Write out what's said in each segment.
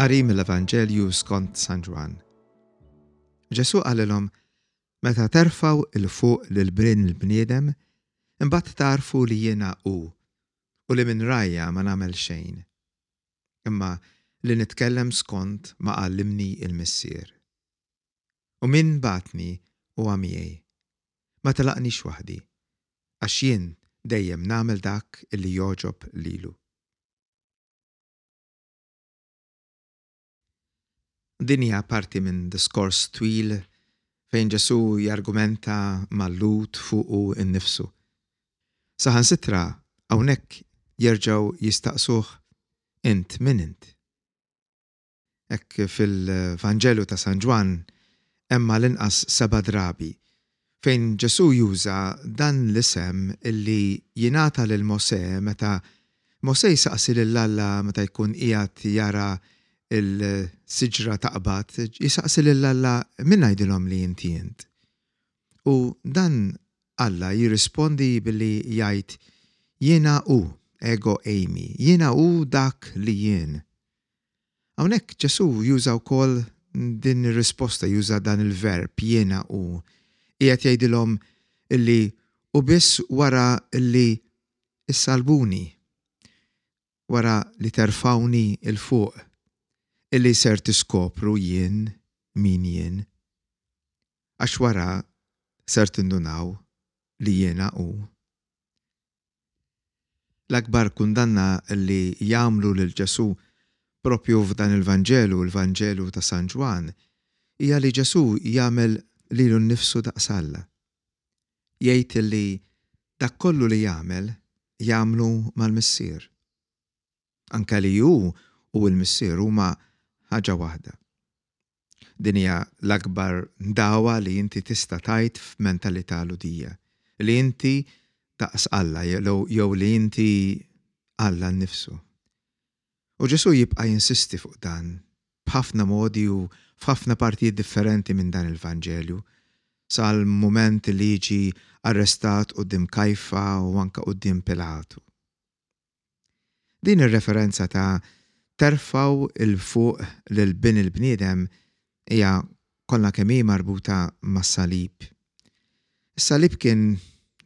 Qari mill-Evanġelju skont San Ġwann. Ġesu qalilhom meta terfaw il fuq lil brin il-bniedem, imbagħad tarfu li jiena hu u li minn rajja ma nagħmel xejn. imma li nitkellem skond ma għallimni l-Missier. U min bagħatni huwa miegħi. Ma telaqnix waħdi, għax jien dejjem nagħmel dak li jogħġob lilu. Din hija parti minn diskors twil fejn Ġesù jargumenta mal-Lhud fuqu nnifsu, Saħansitra hawnhekk jerġgħu jistaqsuh, Int min int? Hekk fil-Vanġelu ta' San Ġwann hemm għall-inqas seba' drabi fejn Ġesù juża dan l-isem li jingħata lil Mosè meta Mosè jsaqsi lil Alla meta jkun qiegħed jara l-siġra taqbad, jsaqsi lil Alla, Min ngħidilhom li inti int? U dan Alla jirrispondi billi jgħid, Jiena Hu, Ego Eimi, Jiena Hu dak li jien. Hawnhekk Ġesù juża wkoll din ir-risposta, juża dan il-verb, Jiena Hu. Qiegħed jgħidilhom illi hu biss wara illi issalbuni, wara li terfgħuni 'l fuq illi ser tiskopru jien min jien. Għax wara ser tindunaw li jiena hu. L-akbar kundanna li jagħmlu lil Ġesù proprju f'dan il-Vanġelu, l-Vanġelu ta' San Ġwann, hija li Ġesù jagħmel lilu nnifsu daqs Alla. Jgħid illi dak kollu li jagħmel, jagħmlu mal-Missier. Anke li hu u l-Missier huma ħaġa waħda. Din hija l-akbar dagħwa li inti tista' tgħid f'mentalità Lhudija, li inti daqs Alla jew li inti Alla nnifsu. U Ġesù jibqa' jinsisti fuq dan, b'ħafna modi u f'ħafna partijiet differenti minn dan il-Vanġelju, sal-mument li jiġi arrestat quddiem Kajfa u anke quddiem Pilatu. Din ir-referenza ta' terfgħu 'l fuq lil Bin il-bniedem hija kollha kemm hi marbuta mas-salib. Is-salib kien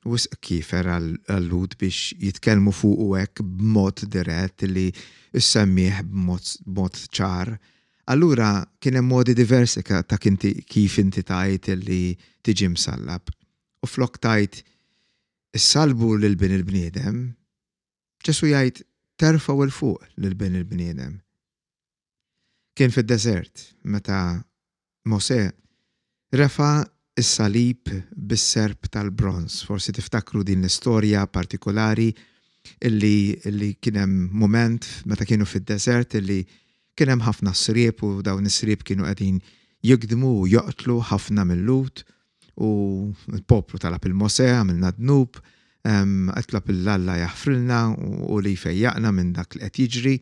wisq kiefer għal-Lhud biex jitkellmu fuqu hekk b'mod dirett li ssemmih b'mod ċar. Allura kien hemm modi diversi ta' kif inti tgħid li tiġi msallab. U flok tgħid issalbu lil bin il-bniedem, Ġesu jgħid terfgħu il fuq lil bin il-bniedem. Kien fid-deżert meta Mosè refa' s-salib bis-serp tal-bronż. Forsi tiftakru din l-istorja partikulari illi, illi kien hemm mument meta kienu fid-deżert illi kien hemm ħafna sriep u dawn is-sriep kienu qegħdin jikdmu u joqtlu ħafna mill-lut u l-poplu talab il-Mosè għamilna dnub, qed tlob il-Alla jaħfrilna u li jfejjaqna minn dak li qed jiġri.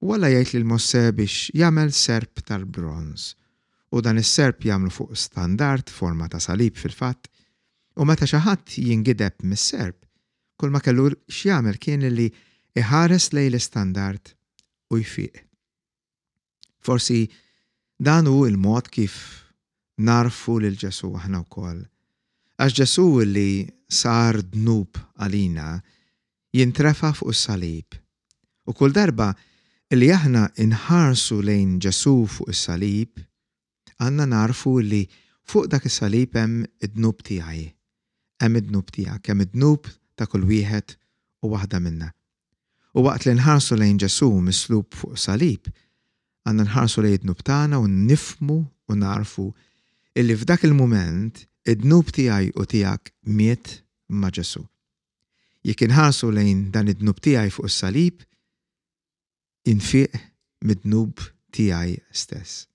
U Alla jgħid lil Mosè biex jagħmel serp tal-bronż, u dan is-serp jagħmlu fuq standard, forma ta' salib fil-fatt, u meta xi ħadd jingideb mis-serp, kulma kellu x'jagħmel kien li jħares lejn l-istandard u jfiq. Forsi dan hu l-mod kif nagħrfu lil Ġesù aħna wkoll. Għax Ġesù li sar dnub għalina jintrefa' fuq is-salib U kull darba li aħna nħarsu lejn Ġesù fuq is-salib, għandna nagħrfu li fuq dak is-salib hemm id-dnub tiegħi, hemm id-dnub tiegħek, hemm id-dnub ta' kull wieħed u waħda minna. U waqt li nħarsu lejn Ġesù mislub fuq is-salib, għandna nħarsu lejn id-dnub tagħna u nifhmu u nagħrfu illi f'dak il-mument id-dnub tiegħi u tiegħek miet ma' Ġesù. Jekk inħarsu lejn dan id-dnub tiegħi fuq is-salib, infieq mid-dnub tiegħi stess.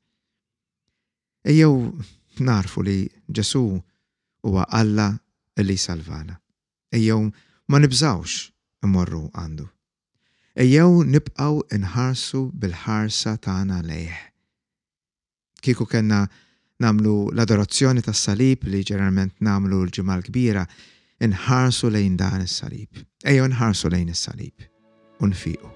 Ejjew nagħrfu li Ġesù huwa Alla li jsalvana. Ejjew ma nibżgħux immorru għandu. Ejjew nibqgħu nħarsu bil-ħarsa tagħna lejh. kieku kellna nagħmlu l-adorazzjoni tas-salib li ġeneralment nagħmlu l-ġimgħa l-kbira, inħarsu lejn dan is-salib. Ejjew nħarsu lejn is-salib u nfiqu.